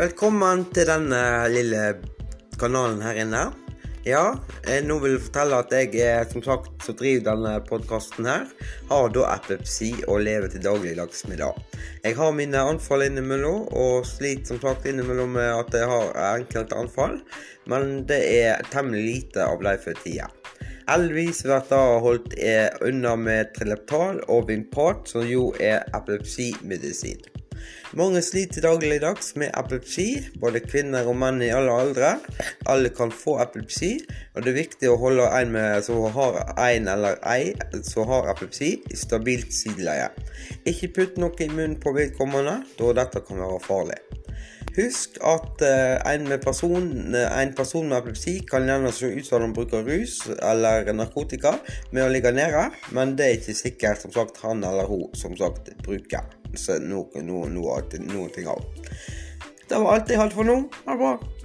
Velkommen til denne lille kanalen her inne. Ja, jeg nå vil fortelle at jeg er som sagt som driver denne podkasten her, har da epilepsi og lever til dagligdags med det. Jeg har mine anfall innimellom, og sliter som sagt innimellom med at jeg har enkelte anfall, men det er temmelig lite av dem for tida. Heldigvis blir det holdt unna med Trileptal og Vimpat, som jo er epilepsimedisin. Mange sliter dagligdags med epilepsi, både kvinner og menn i alle aldre. Alle kan få epilepsi, og det er viktig å holde en med som har en eller ei som har epilepsi, i stabilt sideleie. Ikke putt noe i munnen på vedkommende, da dette kan være farlig. Husk at uh, en, person, uh, en, person, med epilepsi kan gjerne se ut som han bruker rus eller narkotika med å ligge nede, men det er ikke sikkert som sagt han eller hun som sagt bruker noe, noe, noe, noe ting av. Det var alt jeg hadde for nå. Ha det bra.